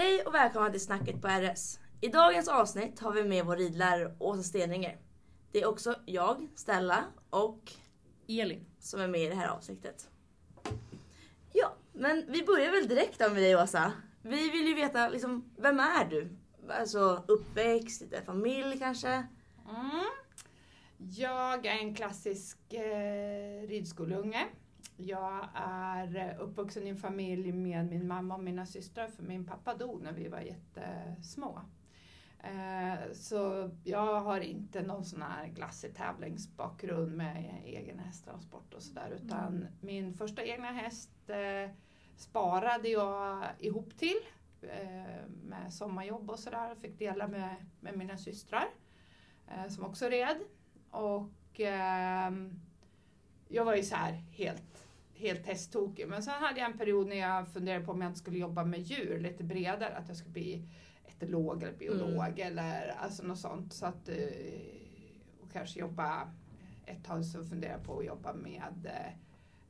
Hej och välkomna till Snacket på RS. I dagens avsnitt har vi med vår ridlärare Åsa Steninger. Det är också jag, Stella och Elin. som är med i det här avsnittet. Ja, men vi börjar väl direkt då med dig Åsa. Vi vill ju veta, liksom, vem är du? Alltså uppväxt, lite familj kanske? Mm. Jag är en klassisk eh, ridskoleunge. Jag är eh, uppvuxen i en familj med min mamma och mina systrar för min pappa dog när vi var jättesmå. Eh, så jag har inte någon sån här glassig tävlingsbakgrund med egen hästtransport och sådär utan min första egna häst eh, sparade jag ihop till med sommarjobb och sådär. Fick dela med, med mina systrar som också red. Och ehm, jag var ju så här helt, helt hästtokig. Men sen hade jag en period när jag funderade på om jag inte skulle jobba med djur lite bredare. Att jag skulle bli etolog eller biolog eller alltså något sånt. Så att, eh, och kanske jobba ett tag så funderade jag på att jobba med eh,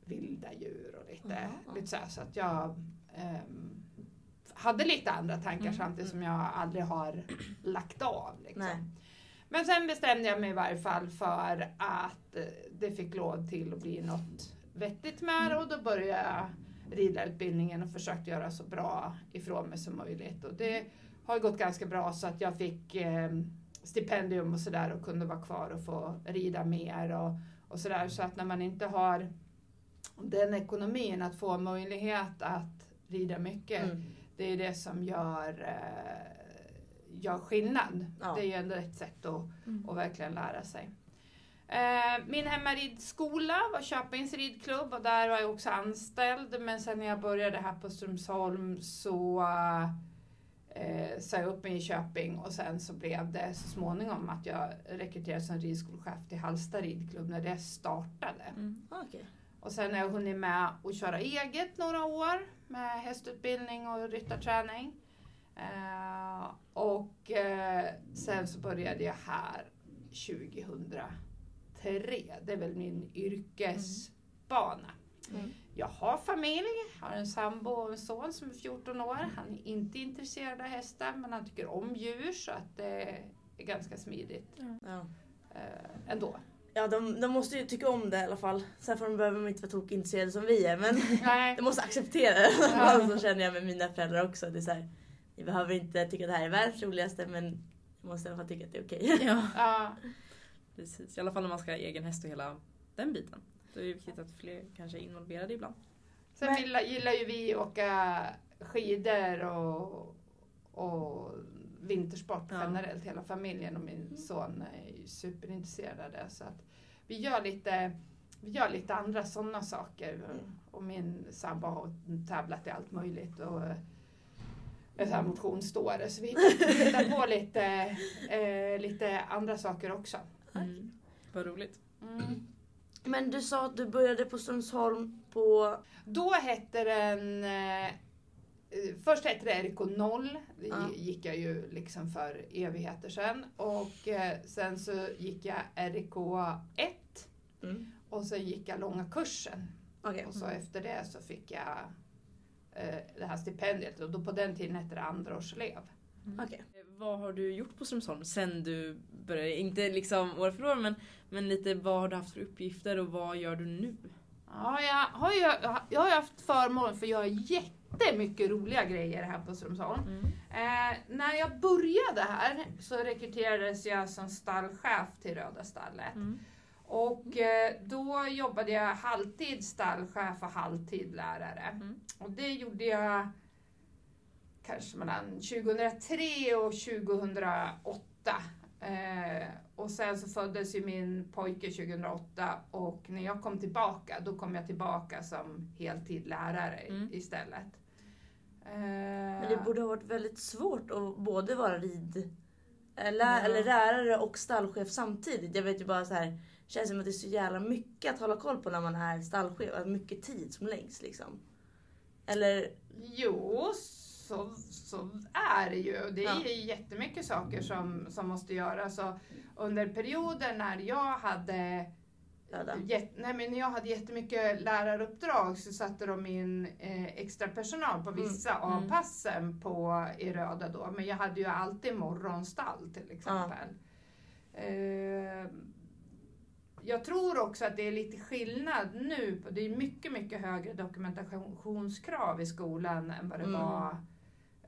vilda djur och lite, Jaha. lite så här. Så att jag ehm, hade lite andra tankar Mm, samtidigt som jag aldrig har lagt av. Liksom. Men sen bestämde jag mig i varje fall för att eh, det fick lov till att bli något vettigt med det och då började jag ridlärarutbildningen och försökte göra så bra ifrån mig som möjligt. Och det har gått ganska bra så att jag fick eh, stipendium och sådär och kunde vara kvar och få rida mer och, och sådär. Så att när man inte har den ekonomin att få möjlighet att rida mycket Mm. det är det som gör, eh, gör skillnad. Ja. Det är ju ändå ett sätt att, Mm. att verkligen lära sig. Eh, min hemmaridskola var Köpings ridklubb och där var jag också anställd. Men sen när jag började här på Strömsholm så eh, sa jag upp mig i Köping och sen så blev det så småningom att jag rekryterades som ridskolechef till Hallsta ridklubb när det startade. Mm. Ah, Okej. Och sen har jag hunnit med att köra eget några år med hästutbildning och ryttarträning. Eh, och eh, sen så började jag här 2003. Det är väl min yrkesbana. Mm. Jag har familj, har en sambo och en son som är 14 år. Han är inte intresserad av hästar men han tycker om djur så att det är ganska smidigt Ja. eh, ändå. Ja, de, de måste ju tycka om det i alla fall. Sen får de behöver de inte vara tokintresserade som vi är, men de måste acceptera det. Ja. så känner jag med mina föräldrar också. Det är så här, ni behöver inte tycka att det här är världens roligaste, men ni måste i alla fall tycka att det är okej. Ja, Ja. Precis. I alla fall när man ska ha egen häst och hela den biten. Då är det viktigt att fler kanske är involverade ibland. Sen Men- gillar, gillar ju vi att åka skidor och, och vintersport Ja. generellt, hela familjen och min son är superintresserad av det. Så att vi gör lite, vi gör lite andra sådana saker. Och min sambo har tävlat i allt möjligt. Och är så här motionsståare så vi hittar på lite, eh, lite andra saker också. Mm. Vad roligt. Mm. Men du sa att du började på Strömsholm på... Då hette den... Eh, först hette det RK0. Det Ja. gick jag ju liksom för evigheter sedan. Och eh, sen så gick jag RK1. Mm. Och sen gick jag långa kursen. Okej. Och så efter det så fick jag eh, det här stipendiet. Och då på den tiden hette det andraårselev. Okej. Vad har du gjort på Strömsholm sen du började? Inte liksom år för år men, men lite vad har du haft för uppgifter och vad gör du nu? Ja, jag har ju jag har haft förmånen för att göra jättemycket roliga grejer här på Strömsholm. Mm. Eh, när jag började här så rekryterades jag som stallchef till Röda stallet. Mm. Och eh, då jobbade jag halvtid stallchef och halvtid lärare. Mm. Och det gjorde jag kanske mellan 2003 och 2008. Eh, och sen så föddes ju min pojke 2008 och när jag kom tillbaka då kom jag tillbaka som heltid lärare i- Mm. istället. Eh, Men det borde ha varit väldigt svårt att både vara rid... Eller, Ja. eller lärare och stallchef samtidigt. Jag vet ju bara så här. Känns som att det är så jävla mycket att hålla koll på när man är stallchef. Mycket tid som läggs liksom. Eller... Jo, så, så är det ju. Det är Ja. jättemycket saker som, som måste göras. Och under perioder när jag hade. Jätte, nej, men jag hade jättemycket läraruppdrag så satte de in eh, extra personal på Mm. vissa av passen på, i Röda då. Men jag hade ju alltid morgonstall till exempel. Eh, jag tror också att det är lite skillnad nu. På, det är mycket, mycket högre dokumentationskrav i skolan än vad det, Mm. var,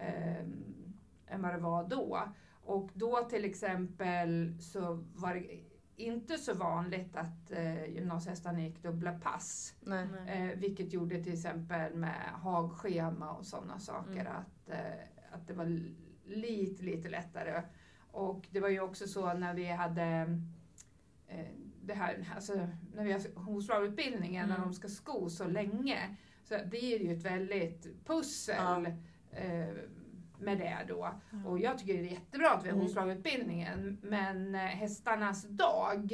eh, än vad det var då. Och då till exempel så var det inte så vanligt att eh, gymnasiehästarna gick dubbla pass. Nej. Eh, vilket gjorde till exempel med hagschema och sådana saker Mm. att, eh, att det var lite, lite lättare. Och det var ju också så när vi hade eh, det här, alltså när vi har hovslagsutbildningen, när Mm. de ska sko så länge, så blir det ju ett väldigt pussel eh, med det då. Och jag tycker det är jättebra att vi har Mm. hovslagsutbildningen, men eh, hästarnas dag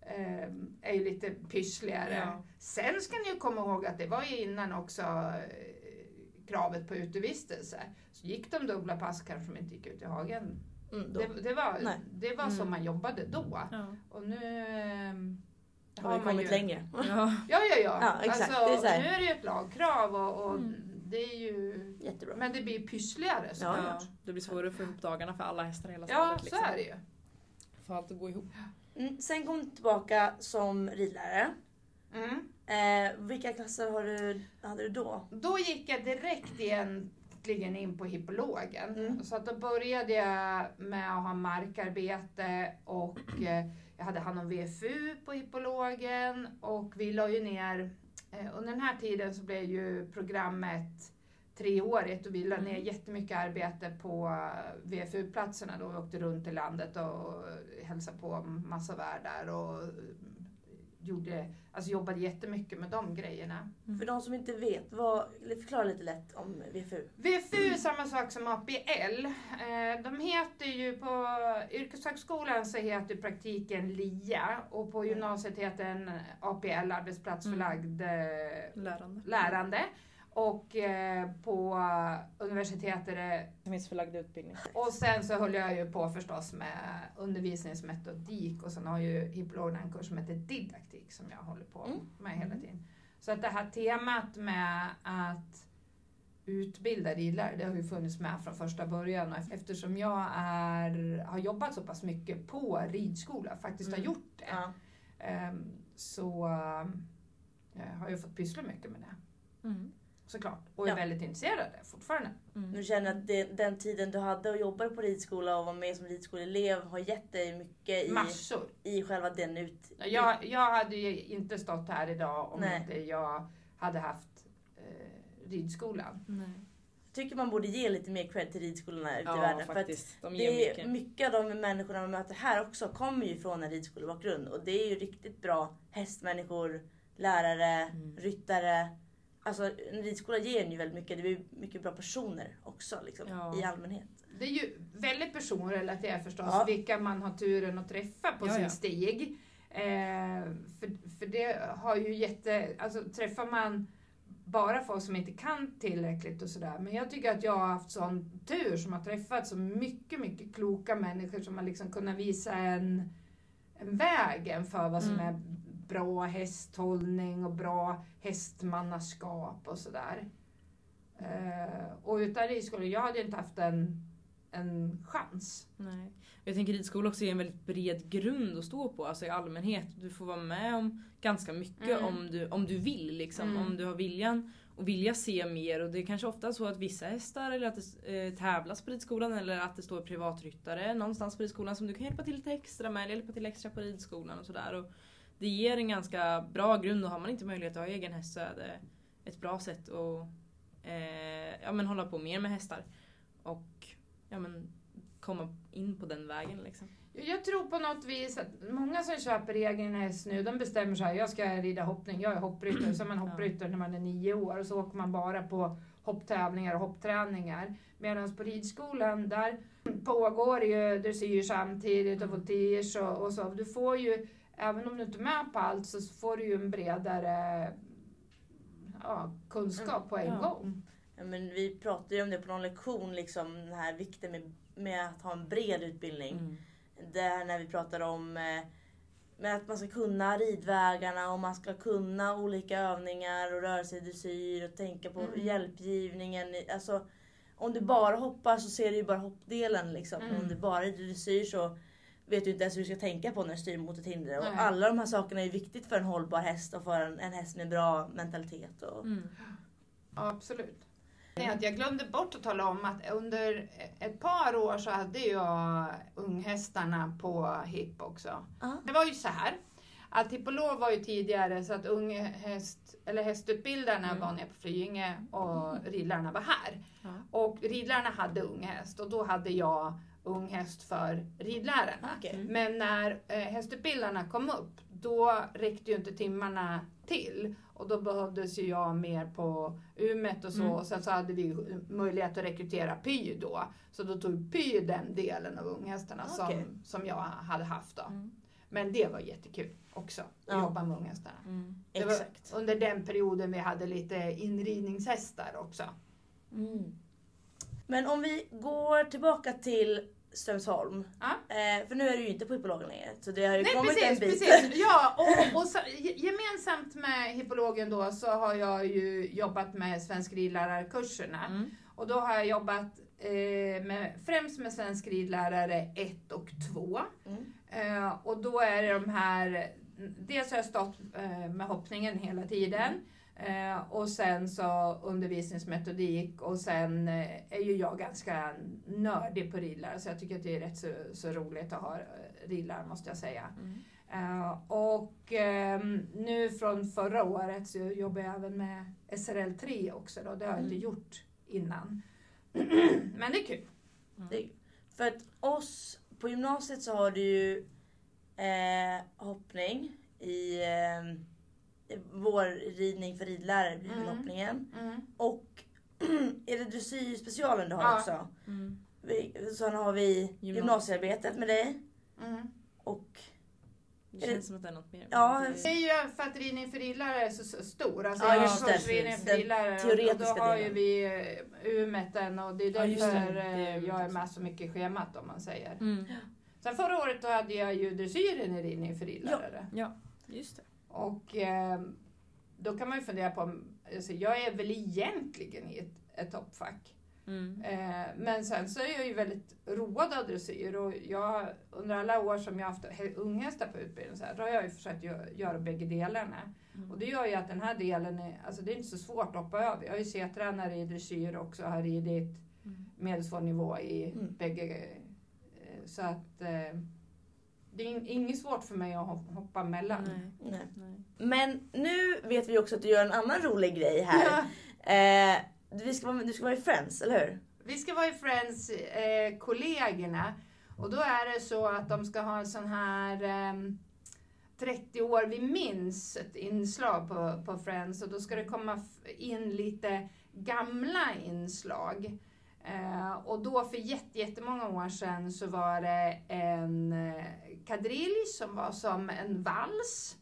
eh, är ju lite pyssligare. Ja. Sen ska ni ju komma ihåg att det var ju innan också eh, kravet på utevistelse. Så gick de dubbla pass kanske de inte gick ut i hagen. Mm. Det, det var, Nej. det var Mm. man jobbade då. Ja. Och nu eh, Har vi kommit ju, längre? Ja. Ja, ja, ja. Exakt. Alltså, är nu är det ju ett lagkrav och, och Mm. Det är ju... Jättebra. Men det blir pyssligare Ja, såklart. Ja, det blir svårare att få ihop dagarna för alla hästar i hela Ja, stallet. så liksom. är det ju. Få allt att gå ihop. Mm, sen kom du tillbaka som ridlärare. Mm. Eh, vilka klasser har du, hade du då? Då gick jag direkt egentligen in på hippologen. Mm. Så att då började jag med att ha markarbete och eh, jag hade hand om VFU på hippologen och vi la ju ner, eh, under den här tiden så blev ju programmet treårigt och vi la ner Mm. jättemycket arbete på eh, VFU-platserna då. Vi åkte runt i landet och hälsade på massa värdar och eh, gjorde, alltså jobbade jättemycket med de grejerna. För de som inte vet, vad, förklara lite lätt om VFU. VFU är samma sak som APL. Eh, De heter ju på yrkeshögskolan så heter praktiken LIA och på gymnasiet heter den APL, arbetsplatsförlagd eh, Lärande. lärande. Och eh, på universitetet är det Verksamhetsförlagd utbildning. och sen så höll jag ju på förstås med undervisningsmetodik och sen har ju hippologen en kurs som heter didaktik som jag håller på Mm. med hela tiden. Så att det här temat med att utbilda ridlärare, det har ju funnits med från första början och eftersom jag är, har jobbat så pass mycket på ridskola, faktiskt har Mm. gjort det, Ja. ehm, så eh, har jag fått pyssla mycket med det. Mm. Såklart. Och är Ja. väldigt intresserad av det fortfarande. Mm. Du känner att det, den tiden du hade och jobbade på ridskola och var med som ridskoleelev har gett dig mycket i, Massor. i själva den ut... Jag, jag hade ju inte stått här idag om Nej. inte jag hade haft eh, ridskolan. Nej. Jag tycker man borde ge lite mer cred till ridskolorna ute i Ja, världen. För att faktiskt. De ger det är mycket. mycket av de människorna man möter här också kommer ju från en ridskolebakgrund. Och det är ju riktigt bra hästmänniskor, lärare, Mm. ryttare. Alltså en ridskola ger en ju väldigt mycket. Det blir mycket bra personer också liksom, Ja. i allmänhet. Det är ju väldigt personrelaterat förstås, Ja. vilka man har turen att träffa på Ja, sin ja. stig. Eh, för, för det har ju jätte... Alltså träffar man bara folk som inte kan tillräckligt och sådär. Men jag tycker att jag har haft sån tur som har träffat så mycket, mycket kloka människor som har liksom kunnat visa en, en vägen för vad som Mm. är bra hästhållning och bra hästmannaskap och sådär. Eh, och utan ridskolan, jag hade inte haft en, en chans. Nej. Jag tänker ridskola också är en väldigt bred grund att stå på, alltså i allmänhet. Du får vara med om ganska mycket Mm. om, du, om du vill. Liksom. Mm. Om du har viljan och vilja se mer. Och det är kanske ofta så att vissa hästar eller att det eh, tävlas på ridskolan eller att det står privatryttare någonstans på ridskolan som du kan hjälpa till lite extra med eller hjälpa till extra på ridskolan och sådär. Och Det ger en ganska bra grund och har man inte möjlighet att ha egen häst så är det ett bra sätt att eh, ja, men hålla på mer med hästar. Och ja, men, komma in på den vägen liksom. Jag tror på något vis att många som köper egen häst nu, de bestämmer sig jag ska rida hoppning, jag är hoppryttare, så är man hoppryttare när man är nio år och så åker man bara på hopptävlingar och hoppträningar. Medan på ridskolan, där pågår ju dressyr samtidigt och voltige och, och så. Du får ju, även om du inte är med på allt, så får du ju en bredare ja, kunskap på en Ja. gång. Ja, men vi pratade ju om det på någon lektion, liksom, den här vikten med, med att ha en bred utbildning. Mm. Där när vi pratade om eh, med att man ska kunna ridvägarna och man ska kunna olika övningar och röra sig i dressyr och tänka på Mm. hjälpgivningen. Alltså, om du bara hoppar så ser du ju bara hoppdelen. Liksom. Mm. Om du bara rider dressyr så vet du inte ens hur du ska tänka på när du styr mot ett hinder. Och alla de här sakerna är viktigt för en hållbar häst och för en, en häst med bra mentalitet. Och, Mm. Ja, absolut. Jag glömde bort att tala om att under ett par år så hade jag unghästarna på HIP också. Ja. Det var ju så här att hippolog var ju tidigare så att unghäst, eller hästutbildarna Mm. var nere på Flyinge och ridlarna var här. Ja. Och ridlarna hade unghäst och då hade jag unghäst för ridlärarna. Okej. Mm. Men när eh, hästutbildarna kom upp, då räckte ju inte timmarna till. Och då behövdes ju jag mer på Umet och så. Mm. Och sen så hade vi möjlighet att rekrytera Py då. Så då tog Py den delen av unghästarna Okej. som, som jag hade haft då. Mm. Men det var jättekul också, att Ja. jobba med unghästarna. Mm. Det var Exakt. under den perioden vi hade lite inridningshästar också. Mm. Men om vi går tillbaka till Strömsholm. Ja. Eh, för nu är du ju inte på hippologen längre. Så det har ju Nej kommit precis, en bit. precis. Ja, och, och så, ge- gemensamt med hippologen då så har jag ju jobbat med svensk ridlärarkurserna. Mm. Och då har jag jobbat eh, med, främst med svensk ridlärare 1 och 2. Mm. Eh, och då är det de här, dels har jag stått eh, med hoppningen hela tiden. Eh, och sen så undervisningsmetodik och sen eh, är ju jag ganska nördig på ridlärare så jag tycker att det är rätt så, så roligt att ha eh, ridlärare måste jag säga. Mm. Eh, och ehm, nu från förra året så jobbar jag även med SRL 3 också då. Det har jag inte gjort innan. Men det är kul. Det, för att oss på gymnasiet så har du ju eh, hoppning i eh, vårridning för ridlärare blir Mm. hoppningen. Mm. Och är det dressyrspecialen du har Ja. också? Mm. Vi, sen har vi gymnasiearbetet med dig. Mm. Och Det känns som att det är något mer. Ja, Det det- är ju för att ridning för ridlärare är så, stor. Alltså Ja, jag just det. kursridning för ridlärare och teoretiska då har ju vi eh, UMETen och det är Ja, just därför det. Det är eh, jag är med så mycket i schemat om man säger. Mm. Sen förra året då hade jag ju dressyren i ridning för ridlärare. Ja, just det. Och eh, då kan man ju fundera på, alltså, jag är väl egentligen i ett, ett toppfack. Mm. Eh, men sen så är jag ju väldigt road av dressyr och jag, under alla år som jag har haft unghästar på utbildning så här, då har jag ju försökt gö- göra bägge delarna. Mm. Och det gör ju att den här delen är, alltså det är inte så svårt att hoppa över. Jag är ju C-tränare i dressyr också och har ridit Mm. medelsvår nivå i Mm. bägge. eh, Så att eh, det är in- inget svårt för mig att hop- hoppa mellan. Nej. nej. Nej. Men nu vet vi också att du gör en annan rolig grej här. Eh, vi ska vara, du ska vara i Friends, eller hur? Vi ska vara i Friends, eh, kollegorna. Och då är det så att de ska ha en sån här ehm, 30 år vi minns ett inslag på, på Friends och då ska det komma in lite gamla inslag. Eh, och då för jätte, jättemånga år sedan så var det en eh, kadrilj som var som en vals.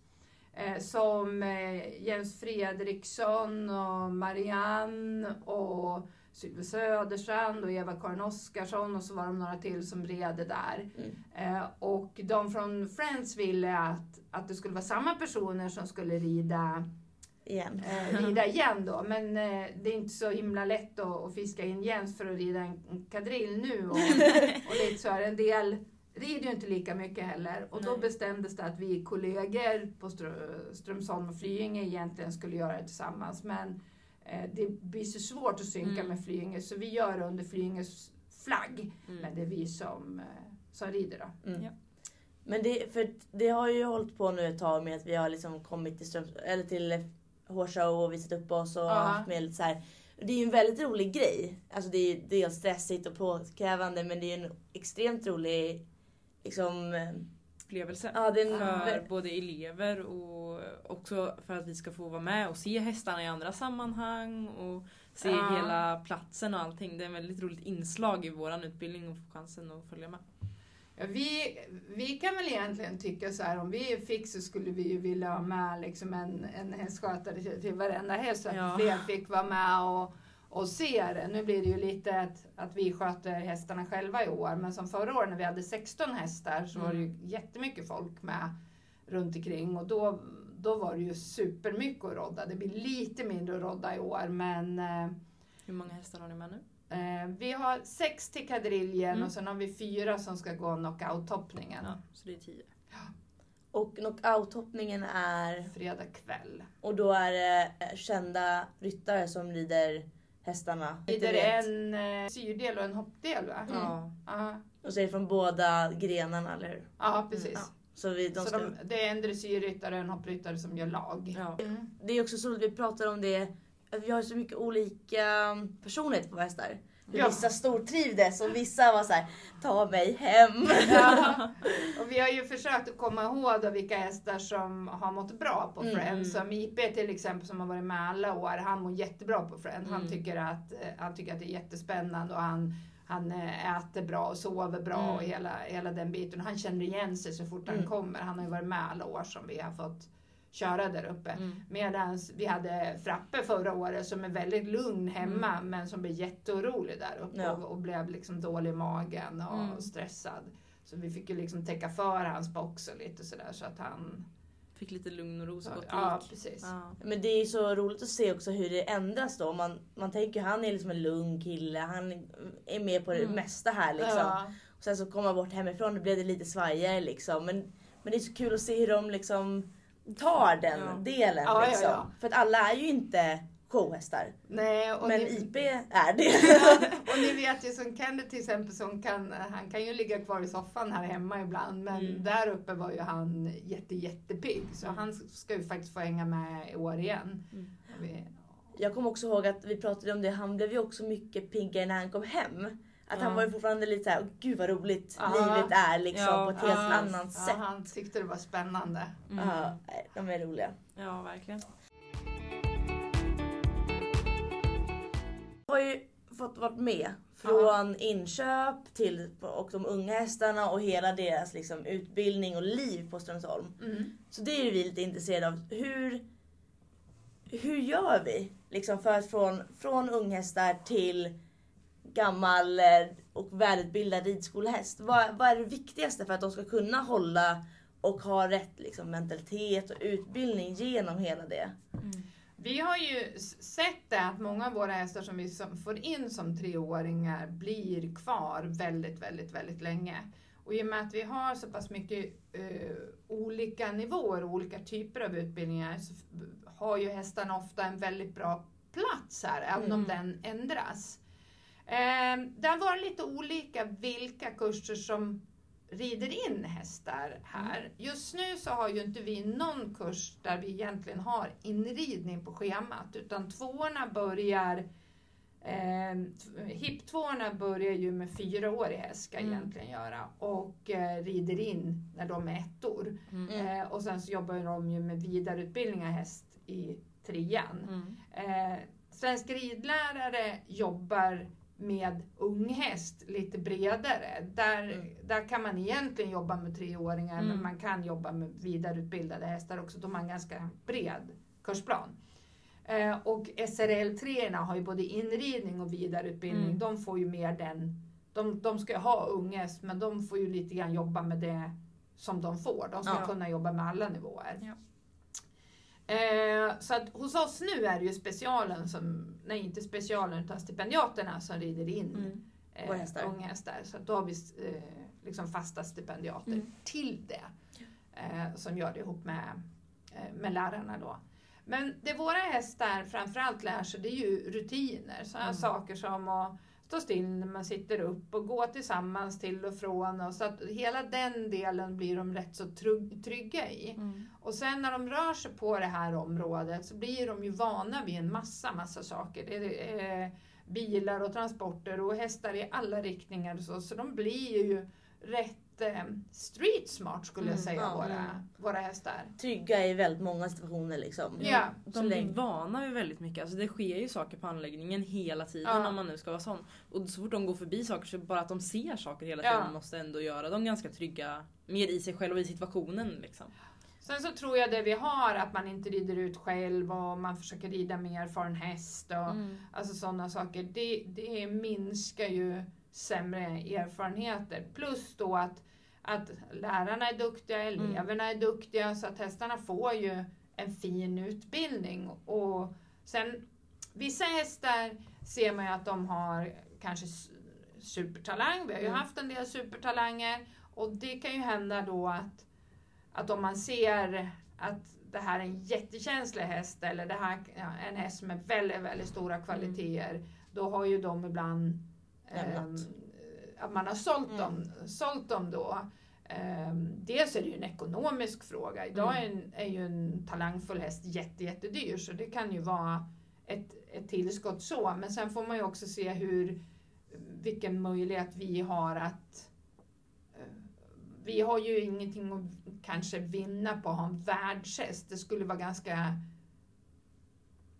Eh, som eh, Jens Fredriksson och Marianne och Sylve Söderstrand och Eva-Karin Oskarsson och så var de några till som red det där. Mm. Och de från Friends ville att, att det skulle vara samma personer som skulle rida, Igen. eh, rida igen då. Men eh, det är inte så himla lätt att, att fiska in Jens för att rida en, kadrill nu. Och, och lite så här, en del rider ju inte lika mycket heller. Och då Nej. bestämdes det att vi kollegor på Strö, Strömsholm och Flyinge egentligen skulle göra det tillsammans. Men eh, det blir så svårt att synka Mm. med Flyinge så vi gör det under Flyinges flagg. Mm. Men det är vi som, eh, som rider då. Mm. Ja. Men det, för det har ju hållit på nu ett tag med att vi har liksom kommit till, Ströms, eller till Hårshow och visat upp oss och Ja. haft med lite så här. Det är ju en väldigt rolig grej. Alltså det är dels stressigt och påkrävande men det är en extremt rolig liksom, Upplevelse. ja det är en, För både elever och också för att vi ska få vara med och se hästarna i andra sammanhang och se Ja. hela platsen och allting. Det är ett väldigt roligt inslag i våran utbildning och få chansen att följa med. Ja, vi, vi kan väl egentligen tycka så här, om vi fick så skulle vi ju vilja ha med liksom en, en hästskötare till, till varenda häst så att Ja. fler fick vara med och, och se det. Nu blir det ju lite att, att vi sköter hästarna själva i år, men som förra året när vi hade 16 hästar så var det ju jättemycket folk med runt omkring och då, då var det ju supermycket att rodda. Det blir lite mindre att rodda i år men eh, Hur många hästar har ni med nu? Eh, vi har sex till kadriljen Mm. och sen har vi fyra som ska gå knockout-toppningen. Ja, så det är tio. Och knockout-hoppningen är, Fredag kväll. och då är det eh, kända ryttare som rider hästarna. Vet. en eh, syrdel och en hoppdel va? Ja. Ja, Och så är det från båda grenarna, eller hur? ja precis. Ja. Så vi, de Så ska, de, det är en dressyrryttare och en hoppryttare som gör lag. Ja. Mm. Det är också så roligt, vi pratar om det, att vi har så mycket olika personligheter på hästar. Hur Ja. Vissa stortrivdes och vissa var så här: ta mig hem. Ja. Och vi har ju försökt att komma ihåg då vilka hästar som har mått bra på Mm, Friends. mm. Som IP till exempel som har varit med alla år, han mår jättebra på Friends. Han, Mm. tycker att, eh, han tycker att det är jättespännande och han, han eh, äter bra och sover bra Mm. och hela, hela den biten. Han känner igen sig så fort han Mm. kommer. Han har ju varit med alla år som vi har fått köra där uppe. Mm. Medan vi hade Frappe förra året som är väldigt lugn hemma Mm. men som blev jätteorolig där uppe Ja. och, och blev liksom dålig i magen och Mm. stressad. Så vi fick ju liksom täcka för hans box och lite sådär så att han... Fick lite lugn och ro så gott Ja, precis. Ja. Men det är så roligt att se också hur det ändras då. Man, man tänker han är liksom en lugn kille, han är med på det Mm. mesta här liksom. Ja. Och sen så kommer man bort hemifrån, då blev det lite svajigare liksom. Men, men det är så kul att se hur de liksom tar den Ja. delen. Ja, liksom. ja. För att alla är ju inte showhästar. Nej, men ni, IP är det. och ni vet ju som Kennedy till exempel, som kan, han kan ju ligga kvar i soffan här hemma ibland. Men Mm. där uppe var ju han jätte, jättepigg. Så Mm. han ska ju faktiskt få hänga med i år igen. Mm. Vi, Jag kommer också ihåg att vi pratade om det, han blev ju också mycket piggare när han kom hem. Att han Ja. var ju fortfarande lite såhär, "Åh, gud vad roligt Ja. livet är liksom Ja, på ett helt ja, annat ja, sätt. han tyckte det var spännande. Mm. Ja, de är roliga. ja, verkligen. Jag har ju fått varit med från inköp till och de unga hästarna och hela deras liksom, utbildning och liv på Strömsholm. Mm. Så det är ju vi lite intresserade av. Hur, hur gör vi liksom för att från, från unghästar till gammal eh, och välutbildad ridskolehäst? Vad, vad är det viktigaste för att de ska kunna hålla och ha rätt liksom, mentalitet och utbildning genom hela det? Vi har ju sett det att många av våra hästar som vi får in som treåringar blir kvar väldigt, väldigt, väldigt länge. Och i och med att vi har så pass mycket eh, olika nivåer och olika typer av utbildningar så har ju hästarna ofta en väldigt bra plats här, även om Mm. den ändras. Eh, det har varit lite olika vilka kurser som rider in hästar här. Just nu så har ju inte vi någon kurs där vi egentligen har inridning på schemat utan tvåorna börjar Eh, Hipptvåorna börjar ju med fyraårig häst ska Mm. egentligen göra och eh, rider in när de är ettor. Mm. Mm. Eh, och sen så jobbar de ju med vidareutbildning av häst i trean. Mm. Eh, Svensk ridlärare jobbar med unghäst lite bredare. Där, Mm. där kan man egentligen jobba med treåringar men Mm. man kan jobba med vidareutbildade hästar också. De har en ganska bred kursplan. Eh, och SRL 3 har ju både inridning och vidareutbildning. Mm. De får ju mer den, de, de ska ha unghäst men de får ju lite grann jobba med det som de får. De ska Ja. kunna jobba med alla nivåer. Ja. Eh, så att hos oss nu är det ju specialen som, nej inte specialen utan stipendiaterna som rider in Mm. eh, hästar. unghästar. Så att då har vi eh, liksom fasta stipendiater Mm. till det. Eh, som gör det ihop med, eh, med lärarna då. Men det våra hästar framförallt lär sig det är ju rutiner. Sådana Mm. saker som att stå still när man sitter upp och gå tillsammans till och från. Och så att hela den delen blir de rätt så trygg, trygga i. Mm. Och sen när de rör sig på det här området så blir de ju vana vid en massa, massa saker. Det är eh, bilar och transporter och hästar i alla riktningar och så. Så de blir ju rätt street smart skulle jag Mm, säga, ja, våra, mm. våra hästar. Trygga i väldigt många situationer liksom. Ja. Så De blir vana vid väldigt mycket. Alltså det sker ju saker på anläggningen hela tiden Ja. om man nu ska vara sån. Och så fort de går förbi saker så bara att de ser saker hela Ja. tiden måste ändå göra dem ganska trygga. Mer i sig själva och i situationen liksom. Sen så tror jag det vi har, att man inte rider ut själv och man försöker rida med erfaren häst och Alltså sådana saker. Det, det minskar ju sämre erfarenheter. Plus då att, att lärarna är duktiga, eleverna är duktiga så att hästarna får ju en fin utbildning. Och sen vissa hästar ser man ju att de har kanske supertalang. Vi har ju Mm. haft en del supertalanger och det kan ju hända då att, att om man ser att det här är en jättekänslig häst eller det här en häst med väldigt, väldigt stora kvaliteter. Då har ju de ibland ehm, att man har sålt, Mm. dem, sålt dem då. Um, dels är det ju en ekonomisk fråga. Idag är, en, är ju en talangfull häst jätte, jättedyr så det kan ju vara ett, ett tillskott så. Men sen får man ju också se hur, vilken möjlighet vi har att eh, vi har ju ingenting att kanske vinna på att ha en världshäst. Det skulle vara ganska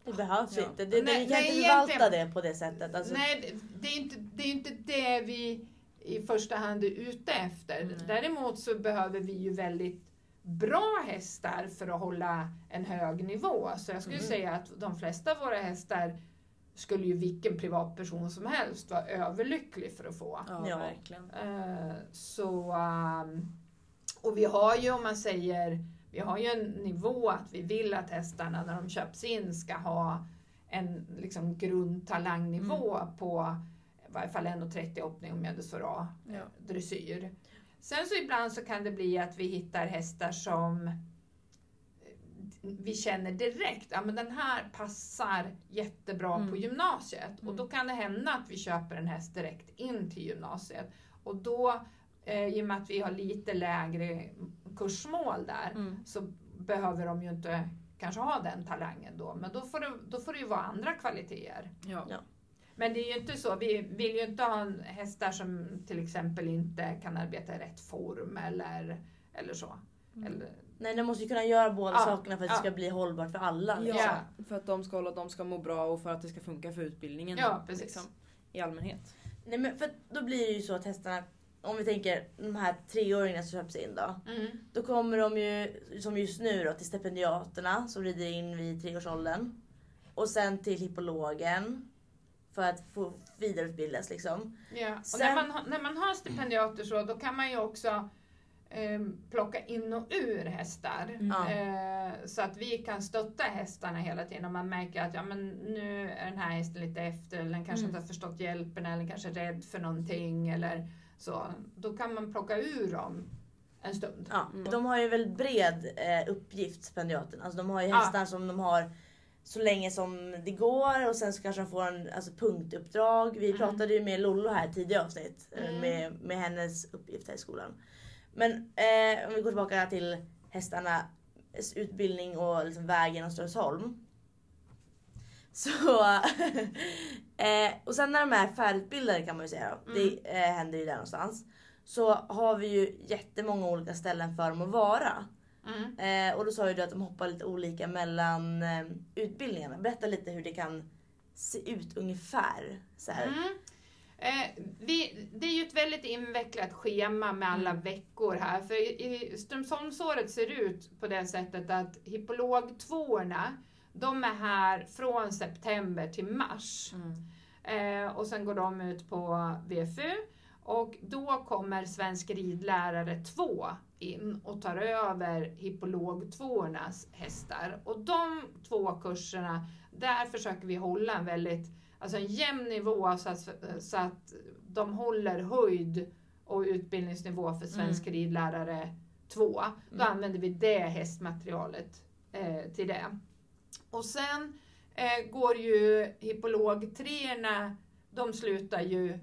Det behövs Ja. inte. Det, Nej, vi kan nej, inte förvalta det på det sättet. Alltså, Nej, det- det är, inte, det är inte det vi i första hand är ute efter. Nej. Däremot så behöver vi ju väldigt bra hästar för att hålla en hög nivå. Så jag skulle Mm. säga att de flesta av våra hästar skulle ju vilken privatperson som helst vara överlycklig för att få. Ja, Ja. verkligen. Eh, så, ehm, och vi har ju om man säger, vi har ju en nivå att vi vill att hästarna när de köps in ska ha en liksom, grundtalangnivå på i varje fall 1,30 hoppning och medelsför A Ja. dressyr. Sen så ibland så kan det bli att vi hittar hästar som eh, vi känner direkt, ja men den här passar jättebra Mm. på gymnasiet. Och Mm. då kan det hända att vi köper en häst direkt in till gymnasiet. Och då, eh, i och med att vi har lite lägre kursmål där, Mm. så behöver de ju inte kanske ha den talangen då. Men då får det, då får det ju vara andra kvaliteter. Ja. Ja. Men det är ju inte så, vi vill ju inte ha en- hästar som till exempel inte kan arbeta i rätt form eller, eller så. Mm. Eller, Nej, de måste ju kunna göra båda Ja, sakerna för att ja. det ska bli hållbart för alla. Ja, Liksom. för att de ska hålla, de ska må bra och för att det ska funka för utbildningen. Ja, precis. Liksom, I allmänhet. Nej, men för då blir det ju så att hästarna, om vi tänker de här treåringarna som köps in då. mm, Då kommer de ju, som just nu då, till stipendiaterna som rider in vid treårsåldern. Och sen till hippologen. För att få vidareutbildas liksom. ja. Och Sen- när, man, har- när man har stipendiater så, då kan man ju också eh, plocka in och ur hästar. Mm. Ja. Eh, så att vi kan stötta hästarna hela tiden om man märker att ja, men nu är den här hästen lite efter eller den kanske Mm. inte har förstått hjälpen eller kanske är rädd för någonting eller så. Då kan man plocka ur dem en stund. Ja, Mm. De har ju väldigt bred eh, uppgift, stipendiaterna. Alltså de har ju Ja. hästar som de har så länge som det går och sen så kanske de får en alltså, punktuppdrag. Vi Mm. pratade ju med Lollo här tidigare avsnitt eh, Mm. med, med hennes uppgift här i skolan. Men eh, om vi går tillbaka till hästarnas utbildning och liksom vägen och Strömsholm. Så, eh, och sen när de är färdigutbildade kan man ju säga, då, det eh, händer ju där någonstans. Så har vi ju jättemånga olika ställen för dem att vara. Mm. Eh, och då sa ju du att de hoppar lite olika mellan eh, utbildningarna. Berätta lite hur det kan se ut ungefär. Så. Mm. Eh, vi, det är ju ett väldigt invecklat schema med alla Mm. veckor här. För i, i Strömsholmsåret ser ut på det sättet att hippologtvåorna, de är här från september till mars. Eh, och sen går de ut på VFU. Och då kommer Svensk ridlärare 2 in och tar över hippologtvåornas hästar. Och de två kurserna, där försöker vi hålla en väldigt alltså en jämn nivå så att, så att de håller höjd och utbildningsnivå för Svensk ridlärare 2. Då Mm. använder vi det hästmaterialet eh, till det. Och sen eh, går ju hippologtreorna, de slutar ju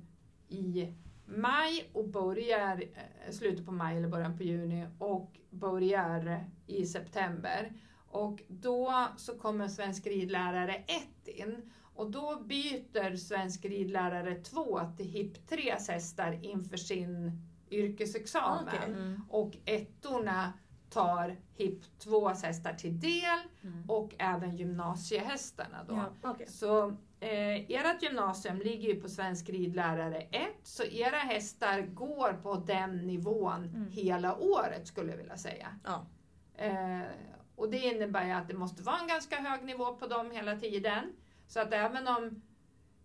i maj och börjar eh, slutet på maj eller början på juni och börjar i september. Och då så kommer Svensk ridlärare 1 in och då byter Svensk ridlärare 2 till HIP 3 hästar inför sin yrkesexamen. Okej. Mm. Och ettorna tar HIP 2 hästar till del Mm. och även gymnasiehästarna då. Ja. Okej. Så eh, ert gymnasium ligger ju på Svensk ridlärare 1, så era hästar går på den nivån Mm. hela året skulle jag vilja säga. Ja. Eh, och det innebär ju att det måste vara en ganska hög nivå på dem hela tiden. Så att även om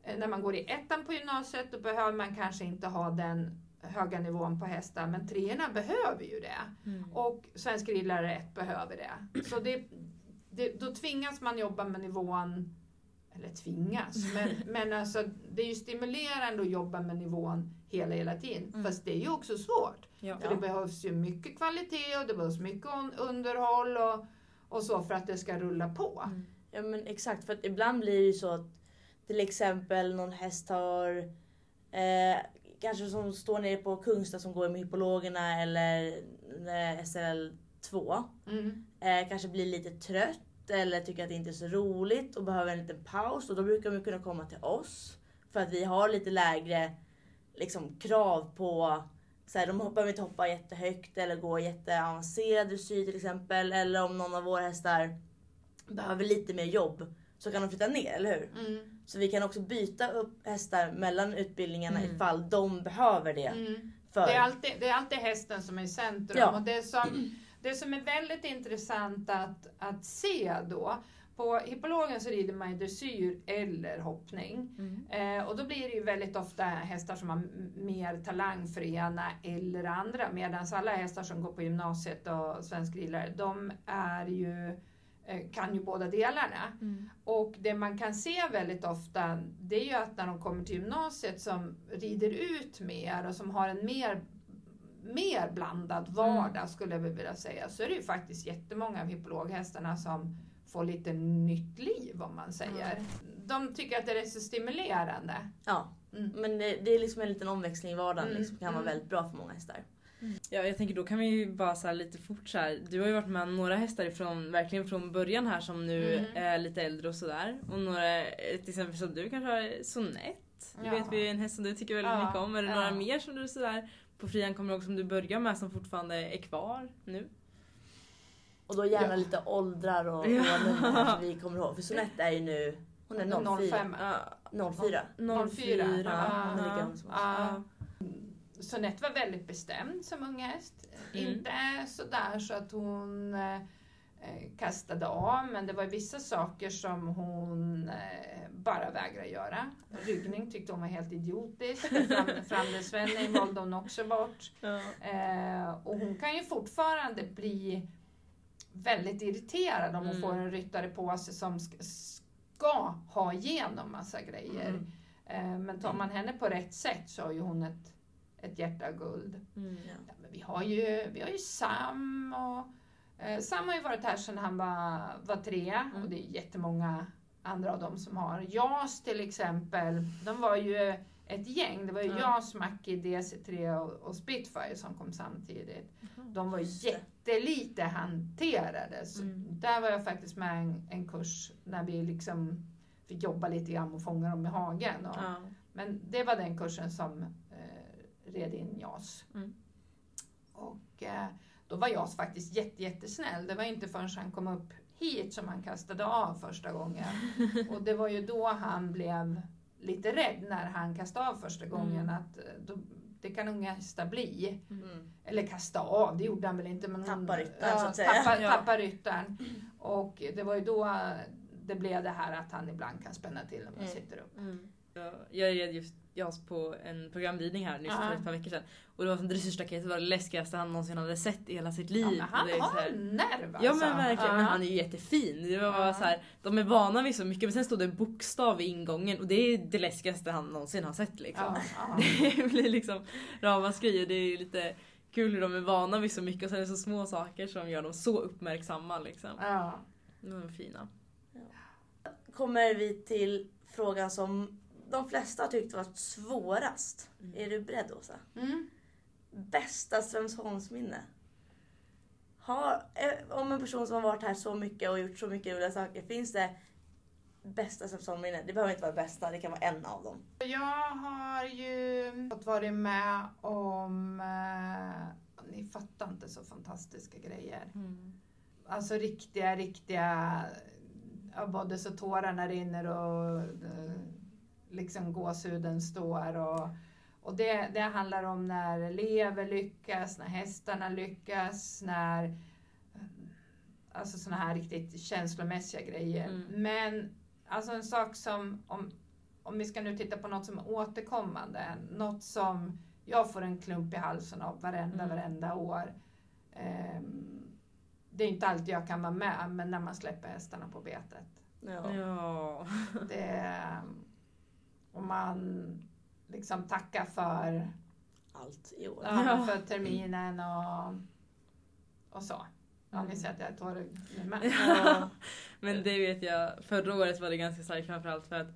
eh, när man går i ettan på gymnasiet då behöver man kanske inte ha den höga nivån på hästar, men treorna behöver ju det. Mm. Och Svensk Ridlärare 1 behöver det. Så det, det, då tvingas man jobba med nivån, eller tvingas, men, men alltså, det är ju stimulerande att jobba med nivån hela, hela tiden. Mm. Fast det är ju också svårt. Ja. För det behövs ju mycket kvalitet och det behövs mycket un- underhåll och, och så för att det ska rulla på. Mm. Ja men exakt, för att ibland blir det ju så att till exempel någon häst har eh, kanske som står nere på Kungstad som går med hypologerna eller eh, SL2. Mm. Eh, kanske blir lite trött eller tycker att det inte är så roligt och behöver en liten paus och då brukar de kunna komma till oss. För att vi har lite lägre liksom, krav på så här, de behöver inte hoppa jättehögt eller gå jätteavancerad dressyr till exempel. Eller om någon av våra hästar behöver lite mer jobb så kan de flytta ner, eller hur? Mm. Så vi kan också byta upp hästar mellan utbildningarna Mm. ifall de behöver det. Mm. För, Det, är alltid, det är alltid hästen som är i centrum. Ja. Och det, som, det som är väldigt intressant att, att se då, på hippologen så rider man ju dressyr eller hoppning. Mm. Eh, och då blir det ju väldigt ofta hästar som har mer talang för ena eller andra. Medan alla hästar som går på gymnasiet och svensk ridlärare, de är ju, eh, kan ju båda delarna. Mm. Och det man kan se väldigt ofta, det är ju att när de kommer till gymnasiet som rider ut mer och som har en mer, mer blandad vardag skulle jag vilja säga, så är det ju faktiskt jättemånga av hippologhästarna som får lite nytt liv om man säger. De tycker att det är så stimulerande. ja, Mm. men det, det är liksom en liten omväxling i vardagen Mm, liksom, kan vara mm. väldigt bra för många hästar. Ja, jag tänker då kan vi ju bara så här lite fort så här. Du har ju varit med några hästar ifrån, verkligen från början här som nu Mm. är lite äldre och sådär. Och några, till exempel som du kanske har Sonett. Det Ja. vet vi är en häst som du tycker väldigt Ja, mycket om. Är det ja. några mer som du sådär på Frian kommer ihåg som du börjar med som fortfarande är kvar nu? Och då gärna Ja. lite åldrar och, och Ja. vi kommer ihåg. För Sonett är ju nu, hon är 04. 05. Ja, 04. 04. Ja, hon är lika ung som oss. Ja. Sonett var väldigt bestämd som ung häst. Mm. Inte sådär så att hon eh, kastade av, men det var vissa saker som hon eh, bara vägrade göra. Ryggning tyckte hon var helt idiotisk. Fram, Framdelsvändning valde hon också bort. Ja. Eh, och hon kan ju fortfarande bli väldigt irriterad om hon Mm. får en ryttare på sig som ska, ska ha igenom massa grejer. Mm. Eh, men tar man henne på rätt sätt så har ju hon ett, ett hjärta av guld. Mm. Ja. Men vi, har ju, vi har ju Sam och eh, Sam har ju varit här sedan han var, var tre Mm. och det är jättemånga andra av dem som har. JAS till exempel, de var ju ett gäng. Det var ju Ja. JAS, Mackie, DC3 och, och Spitfire som kom samtidigt. De var jättelite hanterade. Så Mm. Där var jag faktiskt med en, en kurs när vi liksom fick jobba lite grann och fånga dem i hagen. Och. Men det var den kursen som eh, red in JAS. Mm. Och eh, då var JAS faktiskt jätte, jättesnäll. Det var inte förrän han kom upp hit som han kastade av första gången. Och det var ju då han blev lite rädd när han kastade av första gången. Mm. Att eh, då, det kan unga hästar bli. Mm. Eller kasta av, det gjorde han väl inte. Men Tappa ryttaren, så att säga. Tappa, Ja. tappa ryttaren. Och det var ju då det blev det här att han ibland kan spänna till när man Mm. sitter upp. Mm. Jag, jag red just JAS på en programridning här nyss för ett par veckor sedan. Och det var som dressyrstaketet var det läskigaste han någonsin hade sett i hela sitt liv. Ja, men han Och det är så har här- nerv alltså. Ja men verkligen, Ja. men han är ju jättefin. Det var bara Ja. så här, de är vana vid så mycket men sen stod det en bokstav i ingången och det är det läskigaste han någonsin har sett liksom. Det blir liksom ramaskri och det är lite kul hur de är vana vid så mycket och sen är det så små saker som gör dem så uppmärksamma liksom. Ja. De är fina. Kommer vi till frågan som de flesta har tyckt varit svårast. Mm. Är du beredd Åsa? Mm. Bästa Strömsholmsminne? Har, eh, om en person som har varit här så mycket och gjort så mycket roliga saker, finns det bästa Strömsholmsminne? Det behöver inte vara bästa, det kan vara en av dem. Jag har ju fått vara med om, eh, ni fattar inte så fantastiska grejer. Alltså riktiga, riktiga, både så tårarna rinner och eh, liksom gåshuden står. Och, och det, det handlar om när elever lyckas, när hästarna lyckas, när Alltså såna här riktigt känslomässiga grejer. Mm. Men alltså en sak som, om, om vi ska nu titta på något som är återkommande, något som jag får en klump i halsen av varenda, Mm. varenda år. Ehm, det är inte alltid jag kan vara med, men när man släpper hästarna på betet. Ja. Ja. Det, och man liksom tackar för, Allt i år. ja, för terminen och, och så. Ja, ni ser att jag är tårögd nu med. Ja. Men det vet jag, förra året var det ganska starkt framförallt för att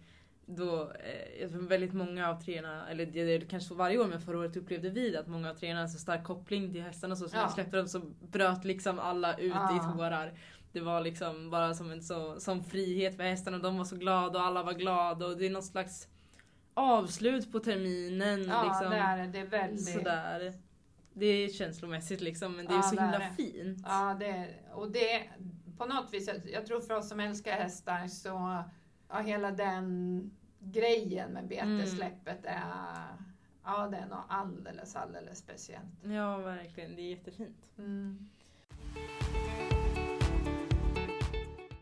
då, eh, jag tror väldigt många av tränarna, eller det är kanske varje år men förra året upplevde vi det att många av tränarna hade så stark koppling till hästarna och så, så Ja. när vi släppte dem så bröt liksom alla ut Ja. i tårar. Det var liksom bara som en så, som frihet för hästarna, de var så glada och alla var glada och det är något slags avslut på terminen. Ja, liksom, det är det. Är väldigt... Sådär. Det är känslomässigt liksom men det är Ja, så det är himla det. fint. Ja, det, och det på något vis, jag, tror för oss som älskar hästar så, ja, hela den grejen med betesläppet är, ja det är nog alldeles, alldeles speciellt. Ja verkligen, det är jättefint. Mm.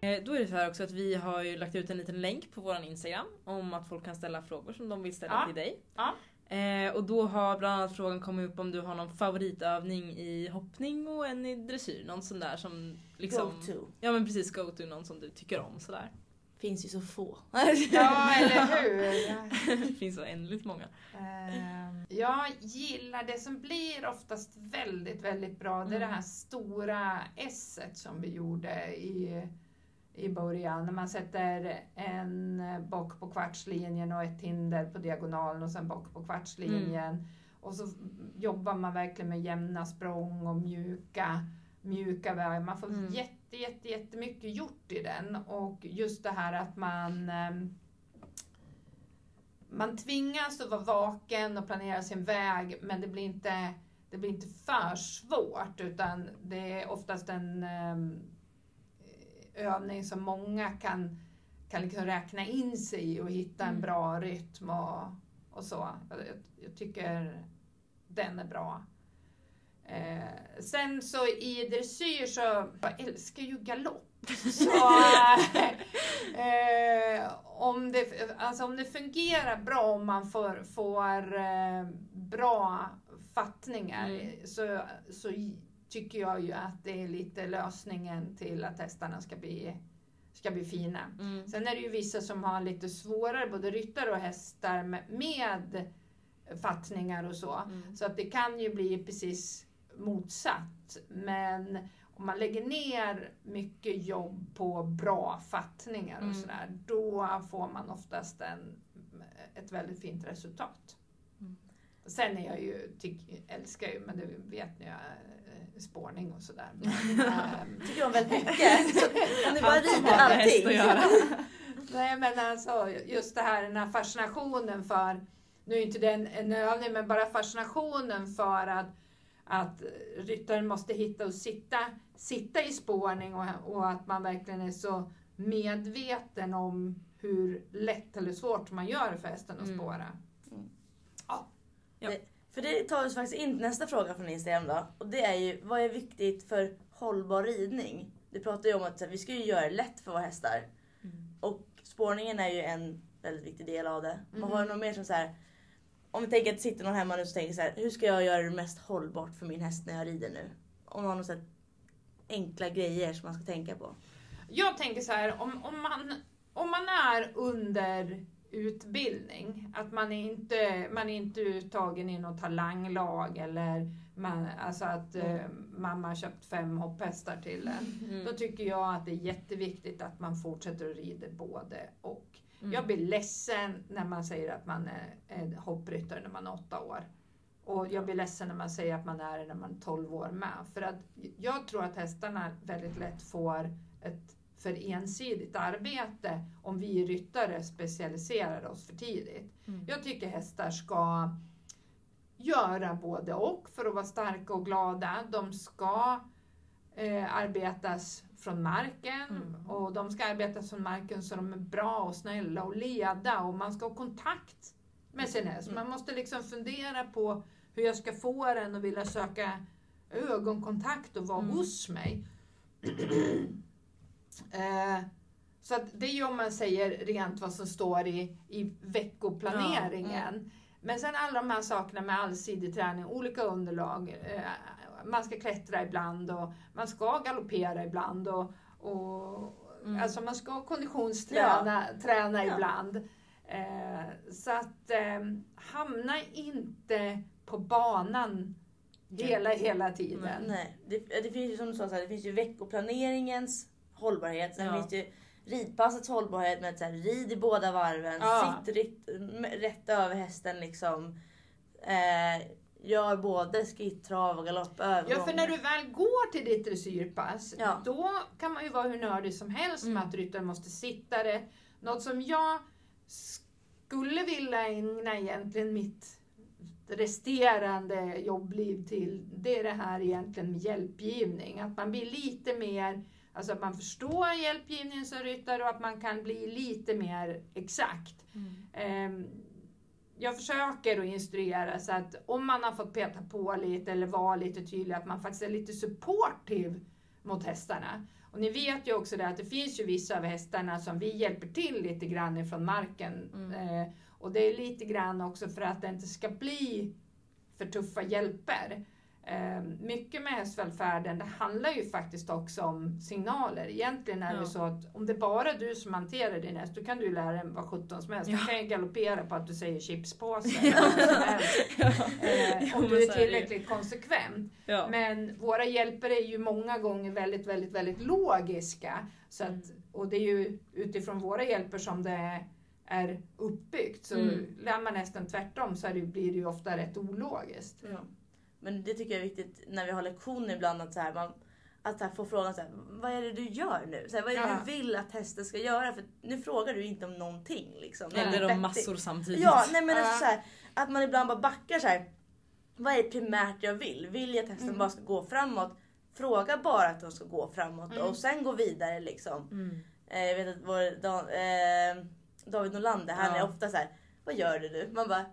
Eh, Då är det så här också att vi har ju lagt ut en liten länk på våran Instagram om att folk kan ställa frågor som de vill ställa Ja. till dig. Ja. Eh, och då har bland annat frågan kommit upp om du har någon favoritövning i hoppning och en i dressyr. Någon sån där som liksom... Go to. Ja men precis, go to, någon som du tycker om sådär. Finns ju så få. Ja, eller hur? det finns så oändligt många. Ehm, Jag gillar det som blir oftast väldigt, väldigt bra. Det är det här stora s som vi gjorde i, i början. När man sätter en bock på kvartslinjen och ett hinder på diagonalen och sen bock på kvartslinjen. Och så jobbar man verkligen med jämna språng och mjuka, mjuka vägar. Man får Mm. jätte, jätte, jättemycket gjort i den. Och just det här att man ehm, man tvingas att vara vaken och planera sin väg men det blir inte, det blir inte för svårt utan det är oftast en ehm, övning som många kan, kan liksom räkna in sig i och hitta en Mm. bra rytm och, och så. Jag, jag tycker den är bra. Eh, sen så i dressyr så, jag älskar ju galopp. Så, eh, om, det, alltså om det fungerar bra, om man får, får eh, bra fattningar, Mm. så, så tycker jag ju att det är lite lösningen till att hästarna ska bli, ska bli fina. Mm. Sen är det ju vissa som har lite svårare, både ryttare och hästar, med, med fattningar och så. Mm. Så att det kan ju bli precis motsatt. Men om man lägger ner mycket jobb på bra fattningar och Mm. sådär, då får man oftast en, ett väldigt fint resultat. Mm. Sen är jag ju, tyck, älskar ju, men det vet ni, jag är spårning och sådär. Ehm, Tycker om väldigt mycket. Så ni bara rider allting. att göra. Nej men alltså just det här, den här fascinationen för, nu är inte det en, en övning, men bara fascinationen för att, att ryttaren måste hitta och sitta, sitta i spårning och, och att man verkligen är så medveten om hur lätt eller svårt man gör för hästen att Mm. Spåra. För det tar oss faktiskt in nästa fråga från Instagram då. Och det är ju, vad är viktigt för hållbar ridning? Du pratar ju om att här, vi ska ju göra det lätt för våra hästar. Mm. Och spårningen är ju en väldigt viktig del av det. Man har något mer som så här. Om vi tänker att det sitter någon hemma nu som tänker så här, hur ska jag göra det mest hållbart för min häst när jag rider nu? Om man har några enkla grejer som man ska tänka på. Jag tänker så här, om, om, man, om man är under utbildning, att man är inte, man är inte uttagen i något talanglag eller man, alltså att eh, mamma har köpt fem hopphästar till en. Mm. Då tycker jag att det är jätteviktigt att man fortsätter att rida både och. Mm. Jag blir ledsen när man säger att man är hoppryttare när man är åtta år. Och jag blir ledsen när man säger att man är det när man är 12 år med. För att jag tror att hästarna väldigt lätt får ett för ensidigt arbete om vi ryttare specialiserar oss för tidigt. Mm. Jag tycker hästar ska göra både och för att vara starka och glada. De ska eh, arbetas från marken Mm. och de ska arbetas från marken så de är bra och snälla och leda och man ska ha kontakt med sin häst. Mm. Man måste liksom fundera på hur jag ska få den att vilja söka ögonkontakt och vara Mm. hos mig. Eh, så att det är ju om man säger rent vad som står i, i veckoplaneringen. Men sen alla de här sakerna med allsidig träning, olika underlag. Eh, man ska klättra ibland och man ska galoppera ibland. Och, och, Mm. Alltså man ska konditionsträna träna Ja. ibland. Eh, så att eh, hamna inte på banan hela, hela tiden. Nej, det, det finns ju som du sa, så här, det finns ju veckoplaneringens hållbarhet. Sen Ja. finns det ju ridpassets hållbarhet med att så här, rid i båda varven, Ja. sitt rätt, rätt över hästen liksom. Eh, gör både skritt, trav och galopp, övergångar. Ja, för när du väl går till ditt dressyrpass, Ja. då kan man ju vara hur nördig som helst med Mm. att ryttaren måste sitta rätt. Något som jag skulle vilja ägna egentligen mitt resterande jobbliv till, det är det här egentligen med hjälpgivning. Att man blir lite mer, alltså att man förstår hjälpgivningen som ryttare och att man kan bli lite mer exakt. Ehm, jag försöker att instruera så att om man har fått peta på lite eller vara lite tydlig att man faktiskt är lite supportive mot hästarna. Och ni vet ju också det att det finns ju vissa av hästarna som vi hjälper till lite grann ifrån marken. Mm. Eh, och det är lite grann också för att det inte ska bli för tuffa hjälper. Eh, mycket med hästvälfärden, det handlar ju faktiskt också om signaler. Egentligen är det Ja. så att om det bara är du som hanterar din häst, då kan du lära den vad sjutton som helst. Ja. Den kan ju galoppera på att du säger chipspåse. Ja. Eh, om du är det tillräckligt konsekvent. Ja. Men våra hjälpare är ju många gånger väldigt, väldigt, väldigt logiska. Så Mm. att, och det är ju utifrån våra hjälper som det är uppbyggt. Så Mm. lär man nästan tvärtom så det, blir det ju ofta rätt ologiskt. Ja. Men det tycker jag är viktigt när vi har lektioner ibland att, så här, man, att så här, få frågan så här, vad är det du gör nu? Så här, vad är det Ja. du vill att hästen ska göra? För nu frågar du inte om någonting. Liksom. Det är Eller om massor samtidigt. Ja, nej men Ja. alltså, så här, att man ibland bara backar så här. Vad är primärt jag vill? Vill jag att hästen Mm. bara ska gå framåt? Fråga bara att de ska gå framåt Mm. och sen gå vidare liksom. Mm. Eh, jag vet att vår Dan, eh, David Norlander, han Ja. är ofta så här. Vad gör du nu? Man bara.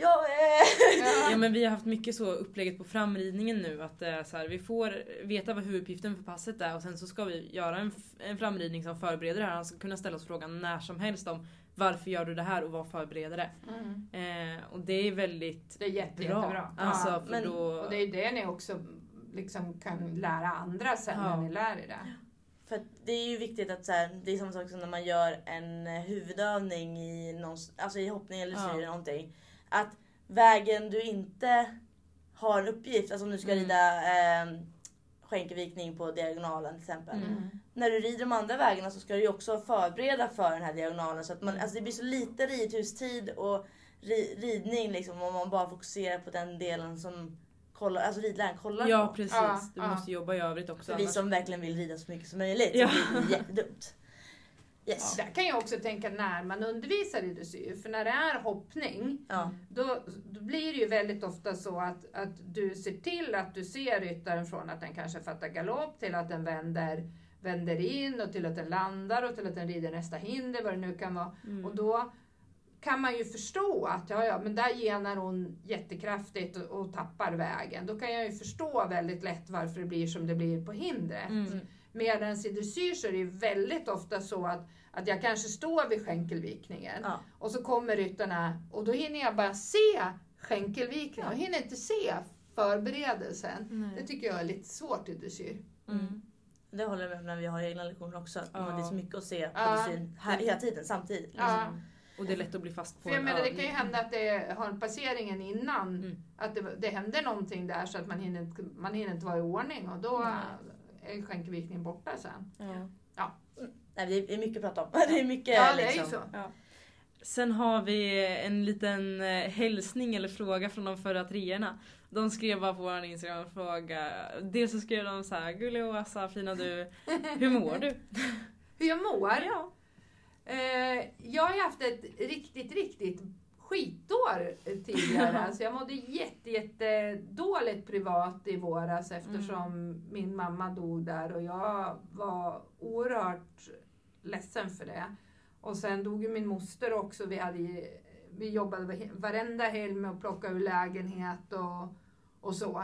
Ja, eh. Ja men vi har haft mycket så upplägget på framridningen nu att det är så här, vi får veta vad huvuduppgiften för passet är och sen så ska vi göra en, en framridning som förbereder det här. Han ska kunna ställa oss frågan när som helst om varför gör du det här och vad förbereder det? Mm. Eh, och det är väldigt Det är jätte, bra. jättebra. Alltså, ja. men- då... Och det är det ni också liksom kan lära andra sen Ja. när ni lär er det. För det är ju viktigt att så här, det är samma sak som när man gör en eh, huvudövning i, någon, alltså i hoppning eller Ja. syr eller någonting. Att vägen du inte har en uppgift, alltså om du ska Mm. rida eh, skänkelvikning på diagonalen till exempel. Mm. När du rider de andra vägarna så ska du ju också förbereda för den här diagonalen. Så att man, Mm. alltså det blir så lite ridhustid och ri, ridning liksom om man bara fokuserar på den delen som kollar, alltså ridläraren kollar Ja på. precis, Ja, du ja. måste jobba i övrigt också. För vi annars- som verkligen vill rida så mycket som möjligt Ja. så blir det jättedumt. Yes. Där kan jag också tänka när man undervisar i dressyr, för när det är hoppning Ja. då, då blir det ju väldigt ofta så att, att du ser till att du ser ryttaren från att den kanske fattar galopp till att den vänder, vänder in och till att den landar och till att den rider nästa hinder, vad det nu kan vara. Mm. Och då kan man ju förstå att ja, ja, men där genar hon jättekraftigt och, och tappar vägen. Då kan jag ju förstå väldigt lätt varför det blir som det blir på hindret. Mm. Medan i dressyr så är det väldigt ofta så att, att jag kanske står vid skänkelvikningen Ja. och så kommer ryttarna och då hinner jag bara se skänkelvikningen och hinner inte se förberedelsen. Nej. Det tycker jag är lite svårt i dressyr. Mm. Det håller jag med om när vi har egna lektioner också. Ja. Det är så mycket att se på Ja. dressyr här, hela tiden samtidigt. Liksom. Ja. Och det är lätt att bli fast på För jag en menar, det kan ju hända att det har en passeringen innan, Mm. att det, det händer någonting där så att man hinner, inte- man hinner inte vara i ordning och då ju skänkelvikningen borta sen. Ja. Nej, det är mycket att prata om. Det är mycket Ja, det är liksom. ju så. Sen har vi en liten eh, hälsning eller fråga från de förra treorna. De skrev bara på vår Instagram och fråga. Dels så skrev de så här, Gullig Åsa, fina du, hur mår du? Hur jag mår? Ja. Eh, jag har ju haft ett riktigt, riktigt skitår tidigare. alltså jag mådde jätte, jätte dåligt privat i våras eftersom min mamma dog där och jag var oerhört ledsen för det. Och sen dog ju min moster också. Vi, hade, vi jobbade varenda helg med att plocka ur lägenhet och, och så.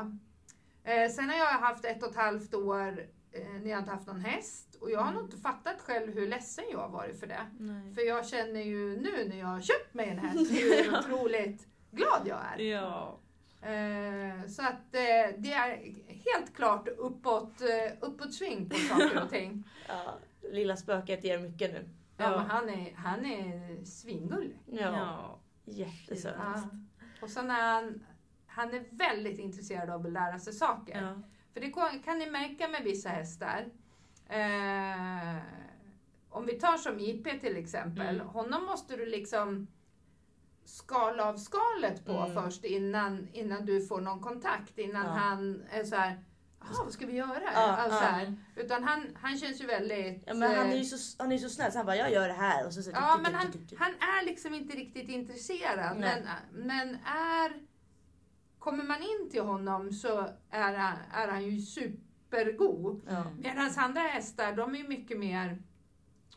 Eh, sen har jag haft ett och ett halvt år eh, ni har inte haft någon häst och jag har nog inte fattat själv hur ledsen jag har varit för det. Nej. För jag känner ju nu när jag har köpt mig en häst hur otroligt glad jag är. Ja. Eh, så att eh, det är helt klart uppåt, eh, uppåt sving på saker och ting. Ja, lilla spöket ger mycket nu. Ja, Ja. men han är, han är svingullig. Ja, Ja. jättesöt. Ja. Och sen är han, han är väldigt intresserad av att lära sig saker. Ja. För det kan- kan ni märka med vissa hästar. Eh, om vi tar som IP till exempel. Mm. Honom måste du liksom skala av skalet på Mm. först innan, innan du får någon kontakt. Innan Ja. han är så här, "Jaha, vad ska vi göra? Ja, alltså, ja. här. Utan han, han känns ju väldigt... Ja, men han är eh, ju så, han är så snäll så han bara jag gör det här och så, så Ja, men han, han är liksom inte riktigt intresserad. Nej. Men, men är... Kommer man in till honom så är han, är han ju supergod. Ja. Medan andra hästar, de är mycket mer...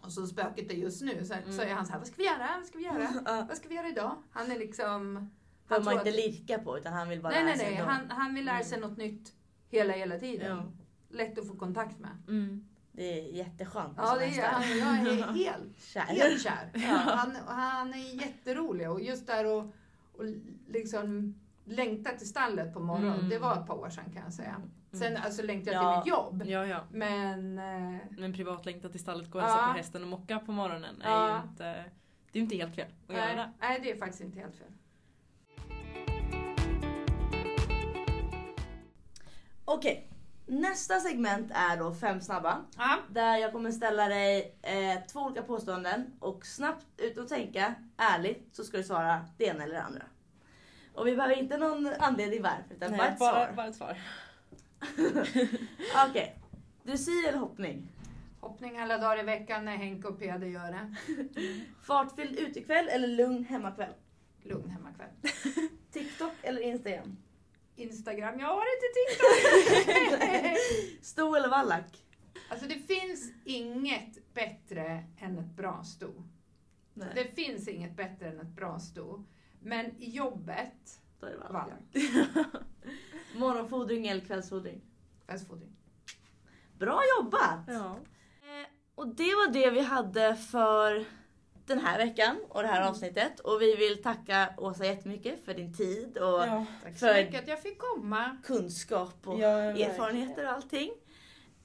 Och så spöket är just nu, så, så är han så här, vad ska vi göra? Vad ska vi göra? Ja. Vad ska vi göra idag? Han är liksom... Behöver man inte att- lirka på utan han vill bara Nej, lära nej, sig nej. Han, han vill lära sig något nytt hela, hela tiden. Ja. Lätt att få kontakt med. Mm. Det är jätteskönt Ja, det är, han, jag är helt Kär. helt kär. Han, han är jätterolig och just där och, och liksom längta till stallet på morgonen. Mm. Det var ett par år sedan kan jag säga. Sen alltså längtar jag Ja. till mitt jobb. Ja, ja. Men eh, Men privatlängtat till stallet, gå och Ja. hälsa på hästen och mocka på morgonen är ju inte, det är ju inte helt fel att göra nej, det. nej, det är faktiskt inte helt fel. Okej, nästa segment är då fem snabba. Ja. Där jag kommer ställa dig eh, två olika påståenden och snabbt utan att tänka, ärligt, så ska du svara det ena eller det andra. Och vi behöver inte någon anledning varför, utan bara Nej, ett bara, svar. bara ett svar. Okej, dressyr eller hoppning? Hoppning alla dagar i veckan när Henke och Peder gör det. Fartfylld utekväll eller lugn hemmakväll? Lugn hemmakväll. TikTok eller Instagram? Instagram, jag har inte TikTok. Sto eller vallack? alltså det finns inget bättre än ett bra sto. Nej, Det finns inget bättre än ett bra sto. Men i jobbet, då är det vallack. vallack. Morgonfodring eller kvällsfodring? Kvällsfodring. Bra jobbat! Ja. Eh, Och det var det vi hade för den här veckan och det här avsnittet. Och vi vill tacka Åsa jättemycket för din tid och Ja. Tack så För- mycket att jag fick komma. kunskap och Ja, erfarenheter och allting.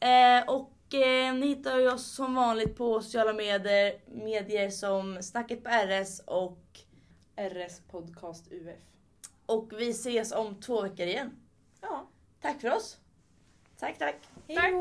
Eh, och eh, ni hittar ju oss som vanligt på sociala medier, medier som Snacket på RS och, RS Podcast UF. Och vi ses om två veckor igen. Ja. Tack för oss! Tack tack! Hej!